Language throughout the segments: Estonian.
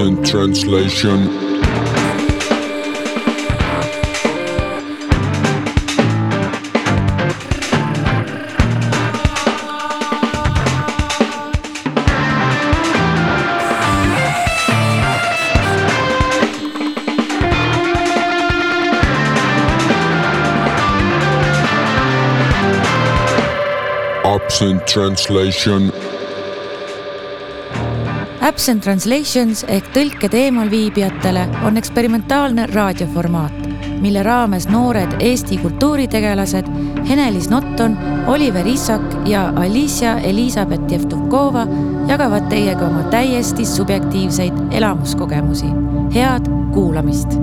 Absent translation. Absent translation Absent Translations ehk tõlked eemalviibijatele on eksperimentaalne raadioformaat, mille raames noored Eesti kultuuritegelased Henelis Notton, Oliver Issak ja Alicia Elizabeth Jevtukova jagavad teiega oma täiesti subjektiivseid elamuskogemusi. head kuulamist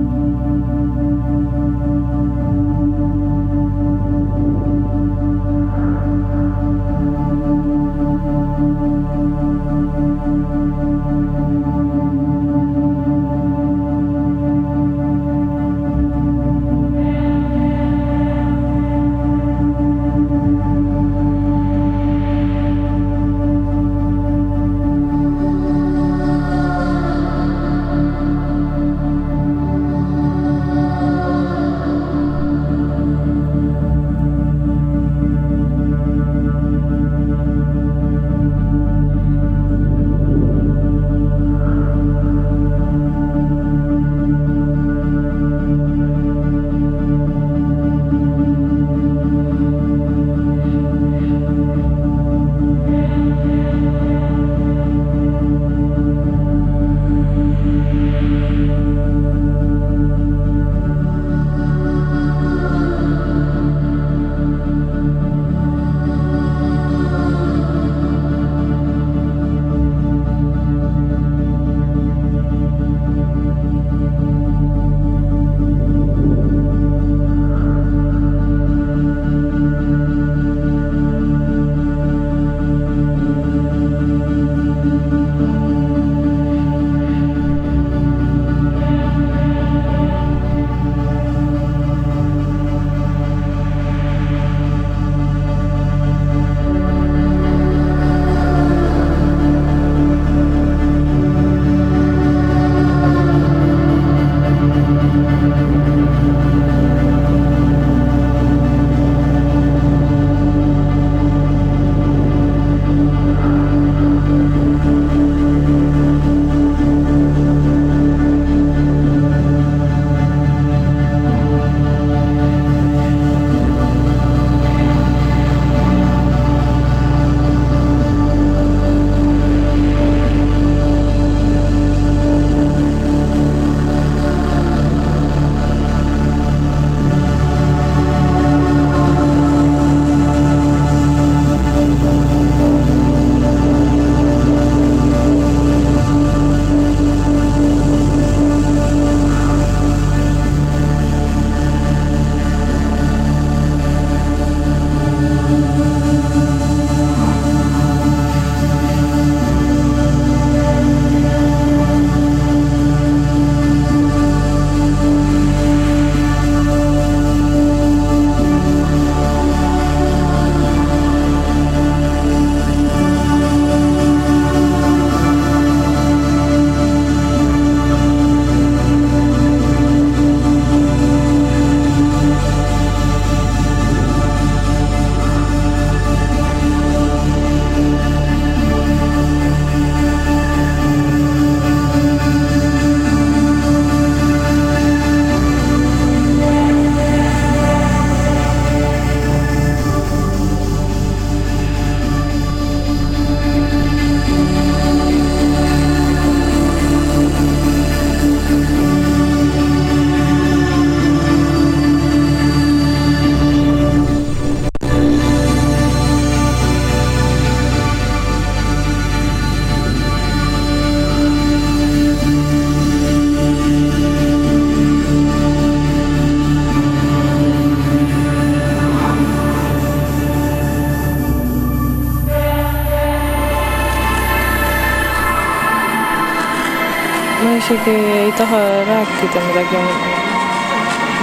taha rääkida midagi.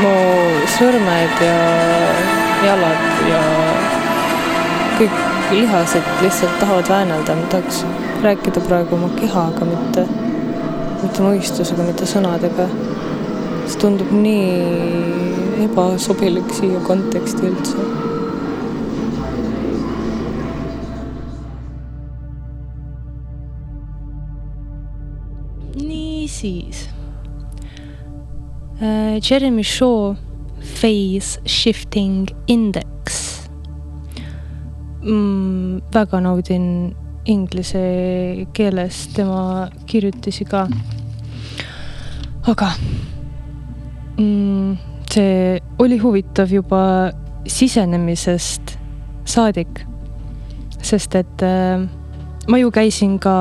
mu sõrmed ja jalad ja kõik lihased lihtsalt tahavad väänelda, ma tahaks rääkida praegu oma kehaga, mitte mitte mõistusega, mitte sõnadega. see tundub nii ebasobilik siia konteksti üldse niisiis uh,. Jeremy Shaw Phase Shifting Index mm,. väga naudin inglise keeles tema kirjutisi ka. aga mm, see oli huvitav juba sisenemisest saadik, sest et äh, ma ju käisin ka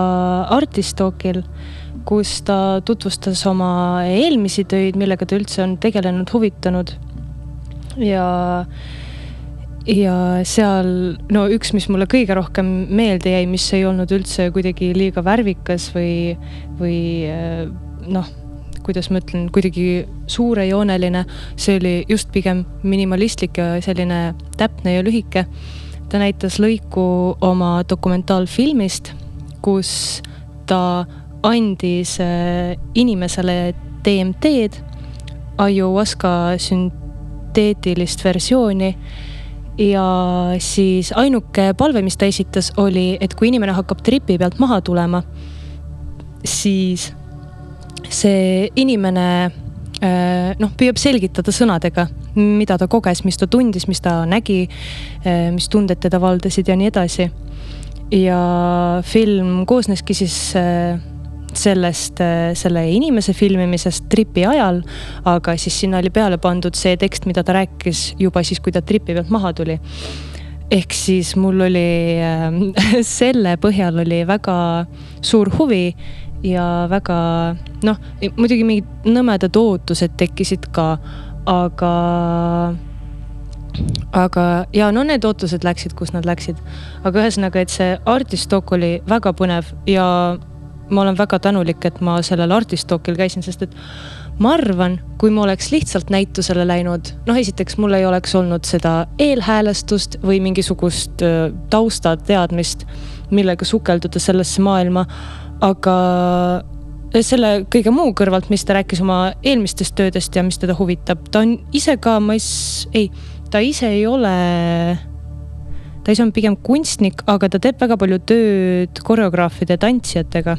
Artistalkil kus ta tutvustas oma eelmisi töid, millega ta üldse on tegelenud, huvitanud. ja, ja seal no üks, mis mulle kõige rohkem meelde jäi, mis ei olnud üldse kuidagi liiga värvikas või, või noh, kuidas ma ütlen, kuidagi suurejooneline, see oli just pigem minimalistlik ja selline täpne ja lühike. ta näitas lõiku oma dokumentaalfilmist, kus ta andis äh, inimesele DMT-d, ayahuasca sünteetilist versiooni ja siis ainuke palve, mis ta esitas, oli, et kui inimene hakkab tripi pealt maha tulema, siis see inimene äh, noh, püüab selgitada sõnadega, mida ta koges, mis ta tundis, mis ta nägi, äh, mis tunded teda valdasid ja nii edasi. ja film koosneski siis sellest, äh, selle inimese filmimisest tripi ajal, aga siis sinna oli peale pandud see tekst, mida ta rääkis juba siis, kui ta tripi pealt maha tuli. ehk siis mul oli äh, selle põhjal oli väga suur huvi ja väga noh, muidugi mingid nõmedad ootused tekkisid ka, aga aga ja no need ootused läksid, kus nad läksid. aga ühesõnaga, et see Artist Talk oli väga põnev ja ma olen väga tänulik, et ma sellel Artistalkil käisin, sest et ma arvan, kui ma oleks lihtsalt näitusele läinud, noh, esiteks mul ei oleks olnud seda eelhäälestust või mingisugust taustateadmist, millega sukelduda sellesse maailma. aga selle kõige muu kõrvalt, mis ta rääkis oma eelmistest töödest ja mis teda huvitab, ta on ise ka, ma ei, ei, ta ise ei ole ta ise on pigem kunstnik, aga ta teeb väga palju tööd koreograafide, tantsijatega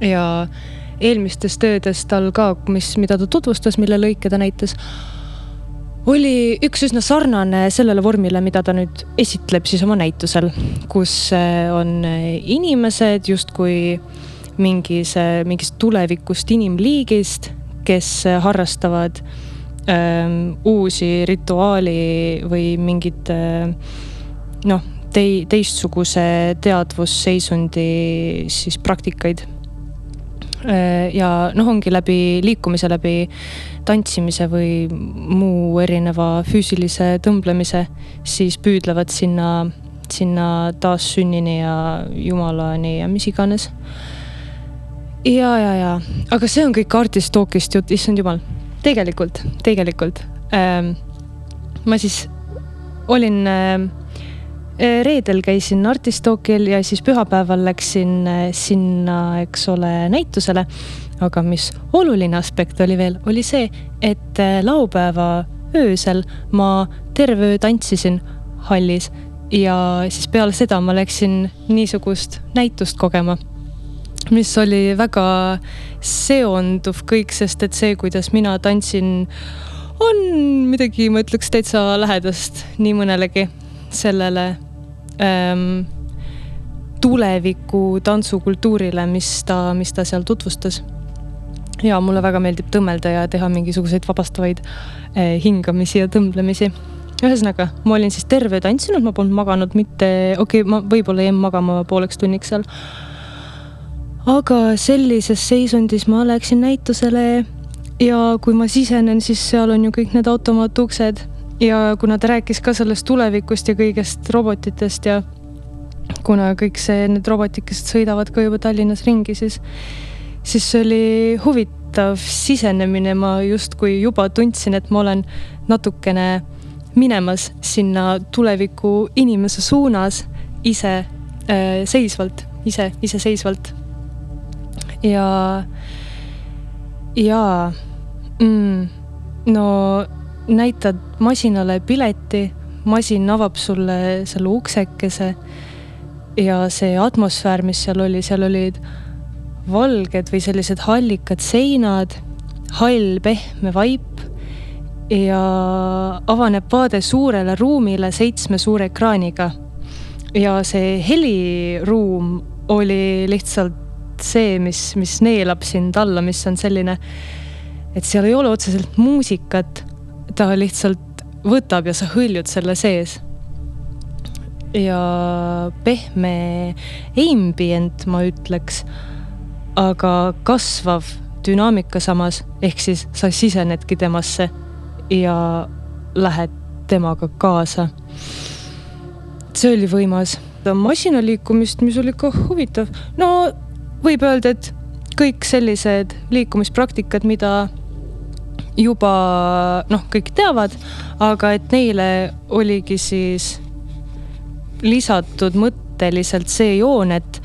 ja eelmistes töödes tal ka, mis, mida ta tutvustas, mille lõike ta näitas, oli üks üsna sarnane sellele vormile, mida ta nüüd esitleb siis oma näitusel, kus äh, on inimesed justkui mingis, äh, mingist tulevikust inimliigist, kes äh, harrastavad ähm, uusi rituaali või mingit äh, noh, tei-, teistsuguse teadvusseisundi siis praktikaid. Äh, ja noh, ongi läbi liikumise, läbi tantsimise või muu erineva füüsilise tõmblemise, siis püüdlevad sinna, sinna taassünnini ja jumalani ja mis iganes. ja, ja, ja, aga see on kõik Artist Talkist jutt, issand jumal, tegelikult, tegelikult ähm,. ma siis olin äh, Äh, reedel käisin Artistalkil ja siis pühapäeval läksin äh, sinna, eks ole, näitusele. aga mis oluline aspekt oli veel, oli see, et äh, laupäeva öösel ma terve öö tantsisin hallis ja siis peale seda ma läksin niisugust näitust kogema mis oli väga seonduv kõik, sest et see, kuidas mina tantsin, on midagi, ma ütleks, täitsa lähedast nii mõnelegi sellele ähm, tuleviku tantsukultuurile, mis ta, mis ta seal tutvustas. ja mulle väga meeldib tõmmelda ja teha mingisuguseid vabastavaid äh, hingamisi ja tõmblemisi. ühesõnaga, ma olin siis terve tantsinud, ma polnud maganud mitte, okei okay,, ma võib-olla jäin magama pooleks tunniks seal. aga sellises seisundis ma läksin näitusele ja kui ma sisenen, siis seal on ju kõik need automatuksed ja kuna ta rääkis ka sellest tulevikust ja kõigest robotitest ja kuna kõik see, need robotikesed sõidavad ka juba Tallinnas ringi, siis, siis see oli huvitav sisenemine, ma justkui juba tundsin, et ma olen natukene minemas sinna tuleviku inimese suunas ise äh, seisvalt, ise, iseseisvalt. ja, ja mm, no näitad masinale pileti, masin avab sulle selle uksekese ja see atmosfäär, mis seal oli, seal olid valged või sellised hallikad seinad, hall pehme vaip ja avaneb vaade suurele ruumile seitsme suure ekraaniga. ja see heliruum oli lihtsalt see, mis, mis neelab sind alla, mis on selline, et seal ei ole otseselt muusikat, ta lihtsalt võtab ja sa hõljud selle sees. ja pehme ambient, ma ütleks, aga kasvav dünaamika samas, ehk siis sa sisenedki temasse ja lähed temaga kaasa. see oli võimas. masinaliikumist, mis oli ka huvitav, no võib öelda, et kõik sellised liikumispraktikad, mida juba noh, kõik teavad, aga et neile oligi siis lisatud mõtteliselt see joon, et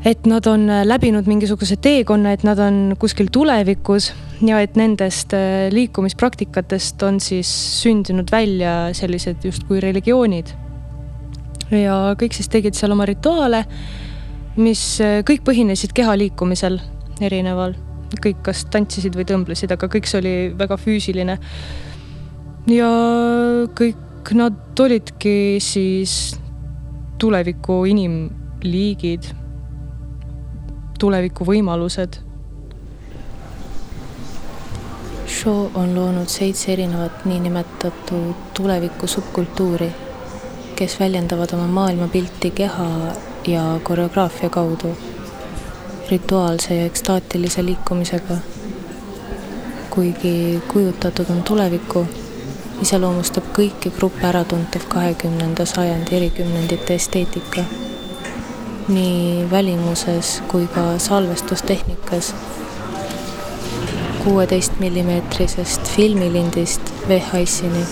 et nad on läbinud mingisuguse teekonna, et nad on kuskil tulevikus ja et nendest äh, liikumispraktikatest on siis sündinud välja sellised justkui religioonid. ja kõik siis tegid seal oma rituaale, mis äh, kõik põhinesid keha liikumisel erineval kõik kas tantsisid või tõmblesid, aga kõik see oli väga füüsiline. ja kõik nad olidki siis tuleviku inimliigid, tuleviku võimalused. Show on loonud seitse erinevat niinimetatud tuleviku subkultuuri, kes väljendavad oma maailmapilti keha ja koreograafia kaudu rituaalse ja ekstaatilise liikumisega. kuigi kujutatud on tulevikku, iseloomustab kõiki gruppe äratuntav kahekümnenda sajandi erikümnendite esteetika. nii välimuses kui ka salvestustehnikas. kuueteist millimeetrisest filmilindist VHS-ini.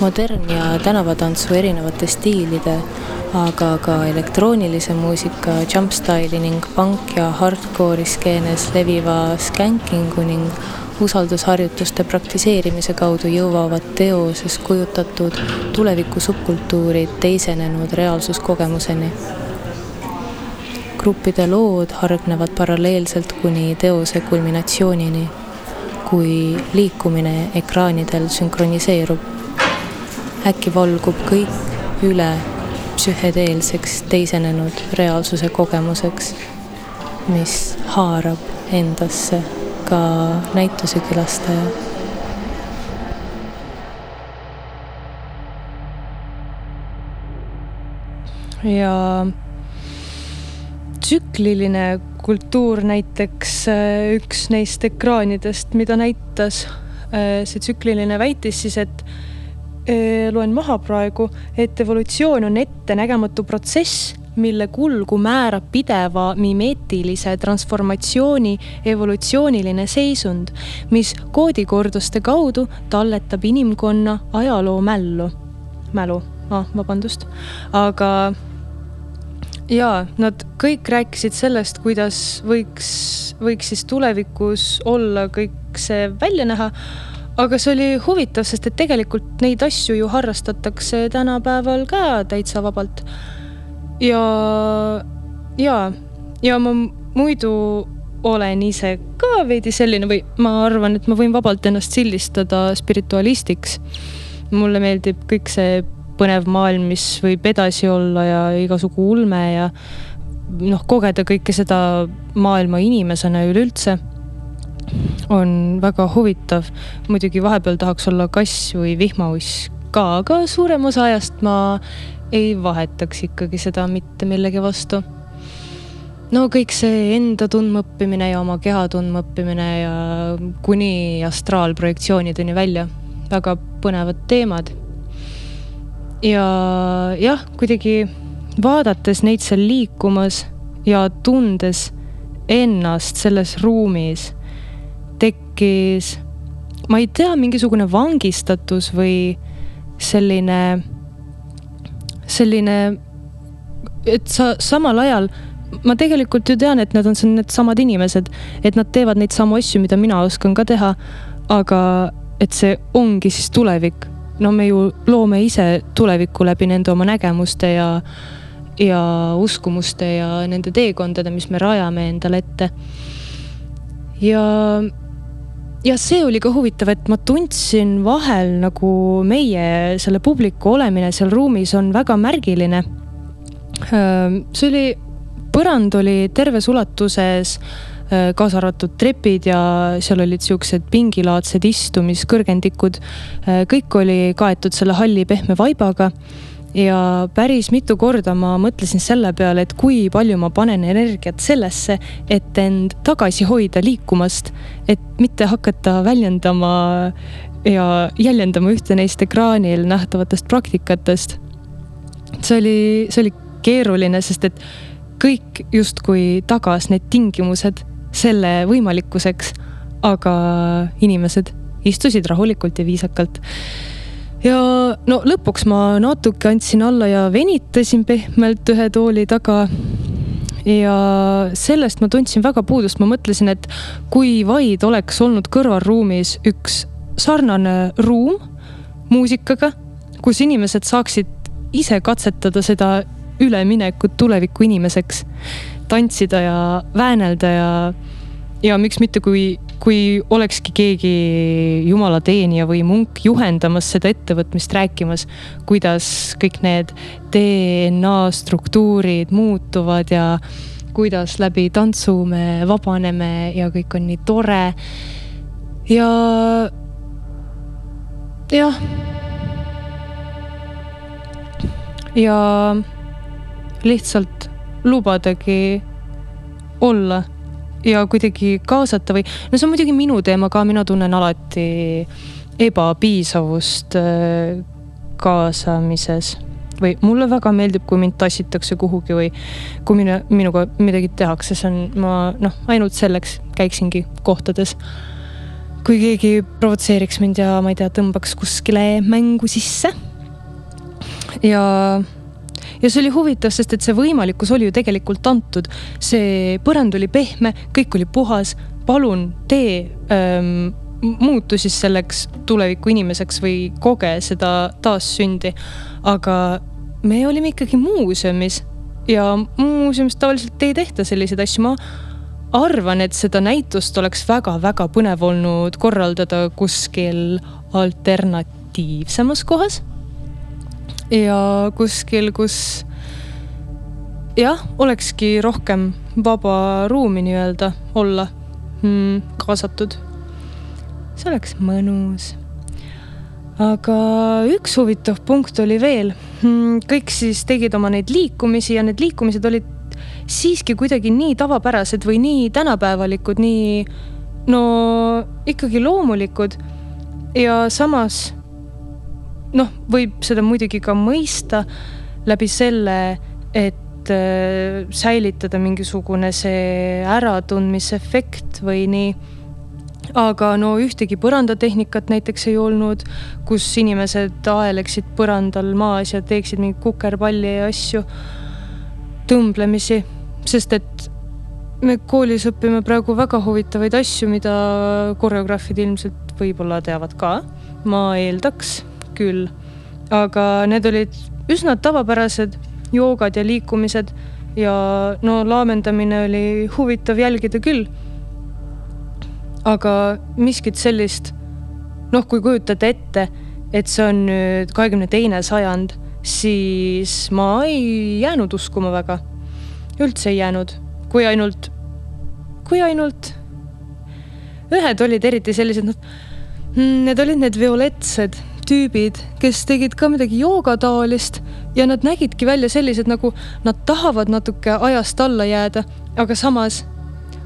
modern ja tänavatantsu erinevate stiilide aga ka elektroonilise muusika, jumpstyle'i ning punk ja hardcore'i skeenes leviva skänkingu ning usaldusharjutuste praktiseerimise kaudu jõuavad teoses kujutatud tuleviku subkultuurid teisenenud reaalsuskogemuseni. gruppide lood hargnevad paralleelselt kuni teose kulminatsioonini, kui liikumine ekraanidel sünkroniseerub. äkki valgub kõik üle psühhedeelseks teisenenud reaalsuse kogemuseks, mis haarab endasse ka näituse külastaja. ja tsükliline kultuur näiteks äh, üks neist ekraanidest, mida näitas äh, see tsükliline väitis siis, et loen maha praegu, et evolutsioon on ettenägematu protsess, mille kulgu määrab pideva mimeetilise transformatsiooni evolutsiooniline seisund, mis koodikorduste kaudu talletab inimkonna ajaloo mällu, mälu? Ah,, vabandust, aga jaa, nad kõik rääkisid sellest, kuidas võiks, võiks siis tulevikus olla kõik see välja näha aga see oli huvitav, sest et tegelikult neid asju ju harrastatakse tänapäeval ka täitsa vabalt. ja, ja, ja ma muidu olen ise ka veidi selline või ma arvan, et ma võin vabalt ennast sildistada spiritualistiks. mulle meeldib kõik see põnev maailm, mis võib edasi olla ja igasugu ulme ja noh, kogeda kõike seda maailma inimesena üleüldse on väga huvitav. muidugi vahepeal tahaks olla kass või vihmauss ka, aga suurem osa ajast ma ei vahetaks ikkagi seda mitte millegi vastu. no kõik see enda tundmaõppimine ja oma keha tundmaõppimine ja kuni astraalprojektsioonideni välja, väga põnevad teemad. ja jah, kuidagi vaadates neid seal liikumas ja tundes ennast selles ruumis tekkis, ma ei tea, mingisugune vangistatus või selline, selline, et sa samal ajal ma tegelikult ju tean, et nad on needsamad inimesed, et nad teevad neid samu asju, mida mina oskan ka teha. aga et see ongi siis tulevik. no me ju loome ise tulevikku läbi nende oma nägemuste ja, ja uskumuste ja nende teekondade, mis me rajame endale ette. ja ja see oli ka huvitav, et ma tundsin vahel nagu meie selle publiku olemine seal ruumis on väga märgiline. see oli, põrand oli terves ulatuses, kaasa arvatud trepid ja seal olid siuksed pingilaadsed istumiskõrgendikud. kõik oli kaetud selle halli pehme vaibaga ja päris mitu korda ma mõtlesin selle peale, et kui palju ma panen energiat sellesse, et end tagasi hoida liikumast, et mitte hakata väljendama ja jäljendama ühte neist ekraanil nähtavatest praktikatest. see oli, see oli keeruline, sest et kõik justkui tagas need tingimused selle võimalikkuseks, aga inimesed istusid rahulikult ja viisakalt ja no lõpuks ma natuke andsin alla ja venitasin pehmelt ühe tooli taga. ja sellest ma tundsin väga puudust, ma mõtlesin, et kui vaid oleks olnud kõrvalruumis üks sarnane ruum muusikaga, kus inimesed saaksid ise katsetada seda üleminekut tuleviku inimeseks, tantsida ja väänelda ja, ja miks mitte, kui kui olekski keegi jumalateenija või munk juhendamas seda ettevõtmist, rääkimas, kuidas kõik need DNA struktuurid muutuvad ja kuidas läbi tantsu me vabaneme ja kõik on nii tore. ja jah. ja lihtsalt lubadagi olla ja kuidagi kaasata või, no see on muidugi minu teema ka, mina tunnen alati ebapiisavust äh, kaasamises või mulle väga meeldib, kui mind tassitakse kuhugi või kui minu, minuga midagi tehakse, see on, ma noh, ainult selleks käiksingi kohtades. kui keegi provotseeriks mind ja ma ei tea, tõmbaks kuskile mängu sisse. ja ja see oli huvitav, sest et see võimalikkus oli ju tegelikult antud. see põrand oli pehme, kõik oli puhas, palun tee ähm, muutu siis selleks tuleviku inimeseks või koge seda taassündi. aga me olime ikkagi muuseumis ja muuseumis tavaliselt ei tehta selliseid asju, ma arvan, et seda näitust oleks väga-väga põnev olnud korraldada kuskil alternatiivsemas kohas ja kuskil, kus jah, olekski rohkem vaba ruumi nii-öelda olla mm, kaasatud. see oleks mõnus. aga üks huvitav punkt oli veel mm,. kõik siis tegid oma neid liikumisi ja need liikumised olid siiski kuidagi nii tavapärased või nii tänapäevalikud, nii no ikkagi loomulikud. ja samas noh, võib seda muidugi ka mõista läbi selle, et äh, säilitada mingisugune see äratundmisefekt või nii. aga no ühtegi põrandatehnikat näiteks ei olnud, kus inimesed aeleksid põrandal maas ja teeksid mingeid kukerpalli ja asju, tõmblemisi, sest et me koolis õpime praegu väga huvitavaid asju, mida koreograafid ilmselt võib-olla teavad ka, ma eeldaks küll. aga need olid üsna tavapärased joogad ja liikumised ja no laamendamine oli huvitav jälgida küll. aga miskit sellist, noh, kui kujutate ette, et see on nüüd kahekümne teine sajand, siis ma ei jäänud uskuma väga. üldse ei jäänud, kui ainult, kui ainult ühed olid eriti sellised, noh, need olid need violetsed tüübid, kes tegid ka midagi joogataolist ja nad nägidki välja sellised, nagu nad tahavad natuke ajast alla jääda, aga samas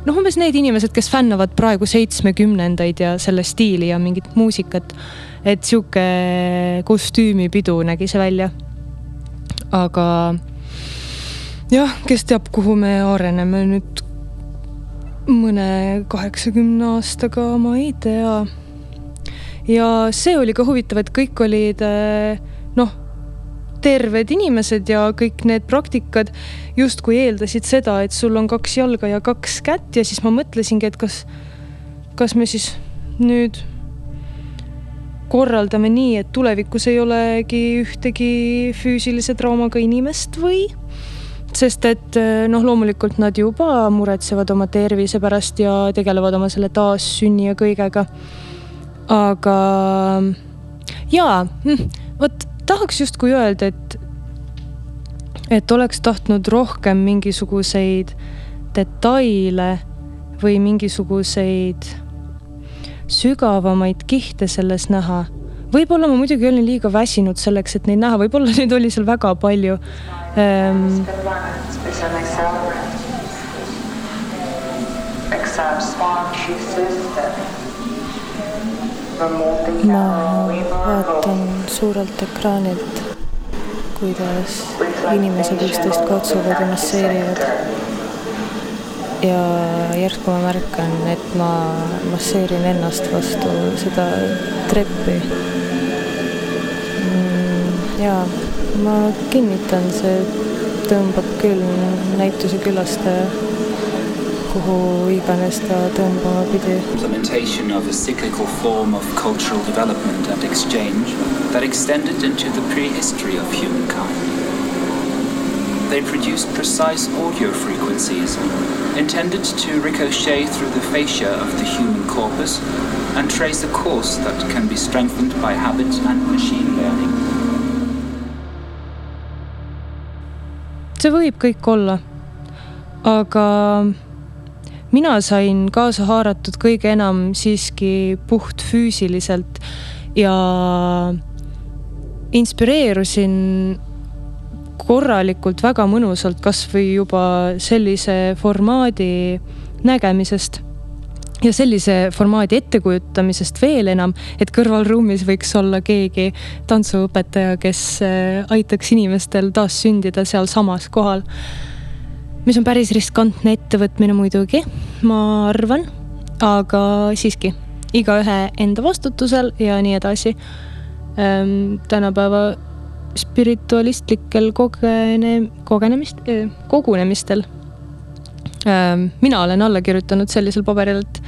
noh, umbes need inimesed, kes fännavad praegu seitsmekümnendaid ja selle stiili ja mingit muusikat. et sihuke kostüümipidu nägi see välja. aga jah, kes teab, kuhu me areneme nüüd mõne kaheksakümne aastaga, ma ei tea ja see oli ka huvitav, et kõik olid eh, noh, terved inimesed ja kõik need praktikad justkui eeldasid seda, et sul on kaks jalga ja kaks kätt ja siis ma mõtlesingi, et kas, kas me siis nüüd korraldame nii, et tulevikus ei olegi ühtegi füüsilise traumaga inimest või? sest et noh, loomulikult nad juba muretsevad oma tervise pärast ja tegelevad oma selle taassünni ja kõigega. Aga jaa, hm, vot tahaks justkui öelda, et, et oleks tahtnud rohkem mingisuguseid detaile või mingisuguseid sügavamaid kihte selles näha. võib-olla ma muidugi olin liiga väsinud selleks, et neid näha, võib-olla neid oli seal väga palju ähm,. Ma vaatan suurelt ekraanilt, kuidas inimesed üksteist katsuvad ja masseerivad. ja järsku ma märkan, et ma masseerin ennast vastu seda treppi. Mm, ja ma kinnitan, see tõmbab küll näituse külastaja kuhu iganes ta tõmbama. Implementation of a cyclical form of cultural development and exchange that extended into the prehistory of humankind. They produced precise audio frequencies intended to ricochet through the fascia of the human corpus and trace a course that can be strengthened by habit and machine learning. see võib kõik olla, aga mina sain kaasa haaratud kõige enam siiski puhtfüüsiliselt ja inspireerusin korralikult väga mõnusalt kasvõi juba sellise formaadi nägemisest ja sellise formaadi ettekujutamisest veel enam, et kõrvalruumis võiks olla keegi tantsuõpetaja, kes äh, aitaks inimestel taas sündida sealsamas kohal mis on päris riskantne ettevõtmine muidugi, ma arvan, aga siiski, igaühe enda vastutusel ja nii edasi. Ehm, tänapäeva spiritualistlikel kogene-, kogenemist, kogunemistel. Ehm, mina olen alla kirjutanud sellisel paberil, et,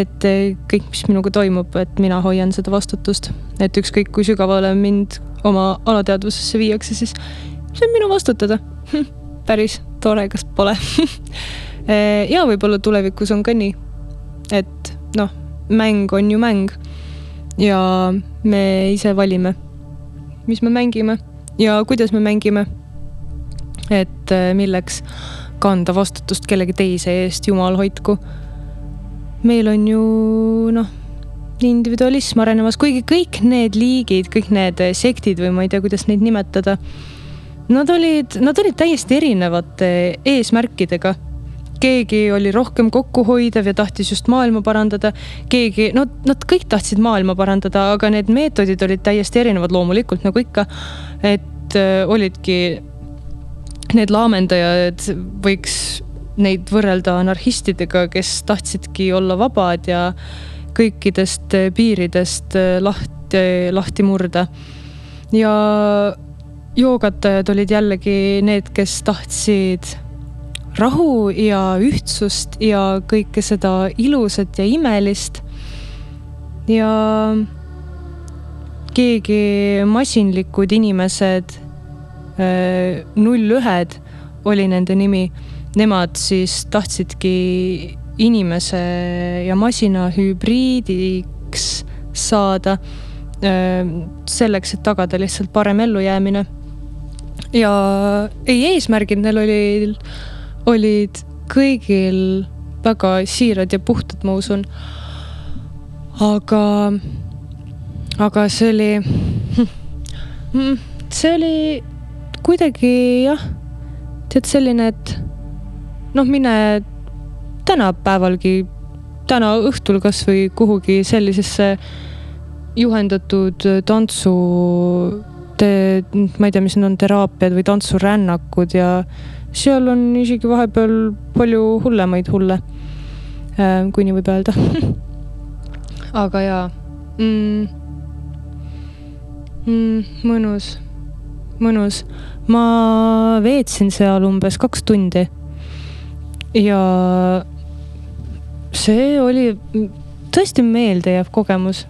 et kõik, mis minuga toimub, et mina hoian seda vastutust. et ükskõik kui sügavale mind oma alateadvusesse viiakse, siis see on minu vastutada päris tore, kas pole ja võib-olla tulevikus on ka nii, et noh, mäng on ju mäng ja me ise valime, mis me mängime ja kuidas me mängime. et äh, milleks kanda vastutust kellegi teise eest, jumal hoidku. meil on ju noh, individualism arenemas, kuigi kõik need liigid, kõik need sektid või ma ei tea, kuidas neid nimetada Nad olid, nad olid täiesti erinevate eesmärkidega. keegi oli rohkem kokkuhoidev ja tahtis just maailma parandada, keegi, no nad kõik tahtsid maailma parandada, aga need meetodid olid täiesti erinevad, loomulikult nagu ikka. et äh, olidki need laamendajad, võiks neid võrrelda anarhistidega, kes tahtsidki olla vabad ja kõikidest piiridest äh, lahti, lahti murda. ja joogatajad olid jällegi need, kes tahtsid rahu ja ühtsust ja kõike seda ilusat ja imelist. ja keegi masinlikud inimesed, äh, null-ühed oli nende nimi, nemad siis tahtsidki inimese ja masina hübriidiks saada äh, selleks, et tagada lihtsalt parem ellujäämine ja ei, eesmärgid neil olid, olid kõigil väga siirad ja puhtad, ma usun. aga, aga see oli, mm, see oli kuidagi jah, tead selline, et noh, mine tänapäevalgi, täna õhtul kasvõi kuhugi sellisesse juhendatud tantsu ma ei tea, mis need on, teraapiad või tantsurännakud ja seal on isegi vahepeal palju hullemaid hulle. Äh, kui nii võib öelda aga jaa mm,. Mm, mõnus, mõnus. ma veetsin seal umbes kaks tundi. ja see oli tõesti meeldejääv kogemus.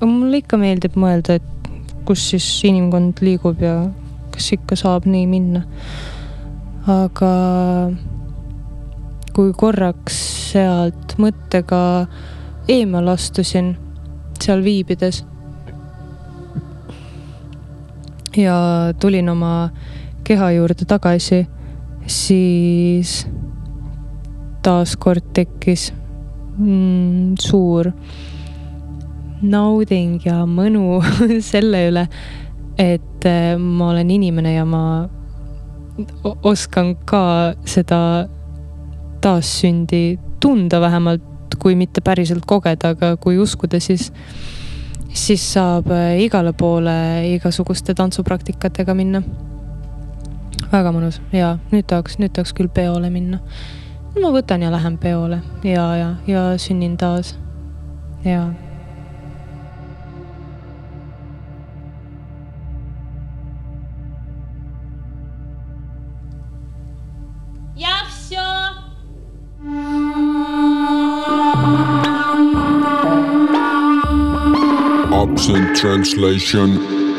mulle ikka meeldib mõelda, et kus siis inimkond liigub ja kas ikka saab nii minna. aga kui korraks sealt mõttega eemale astusin, seal viibides ja tulin oma keha juurde tagasi, siis taaskord tekkis mm, suur nauding ja mõnu selle üle, et äh, ma olen inimene ja ma oskan ka seda taassündi tunda vähemalt, kui mitte päriselt kogeda, aga kui uskuda, siis siis saab äh, igale poole igasuguste tantsupraktikatega minna. väga mõnus ja nüüd tahaks, nüüd tahaks küll peole minna. ma võtan ja lähen peole ja, ja, ja sünnin taas. ja translation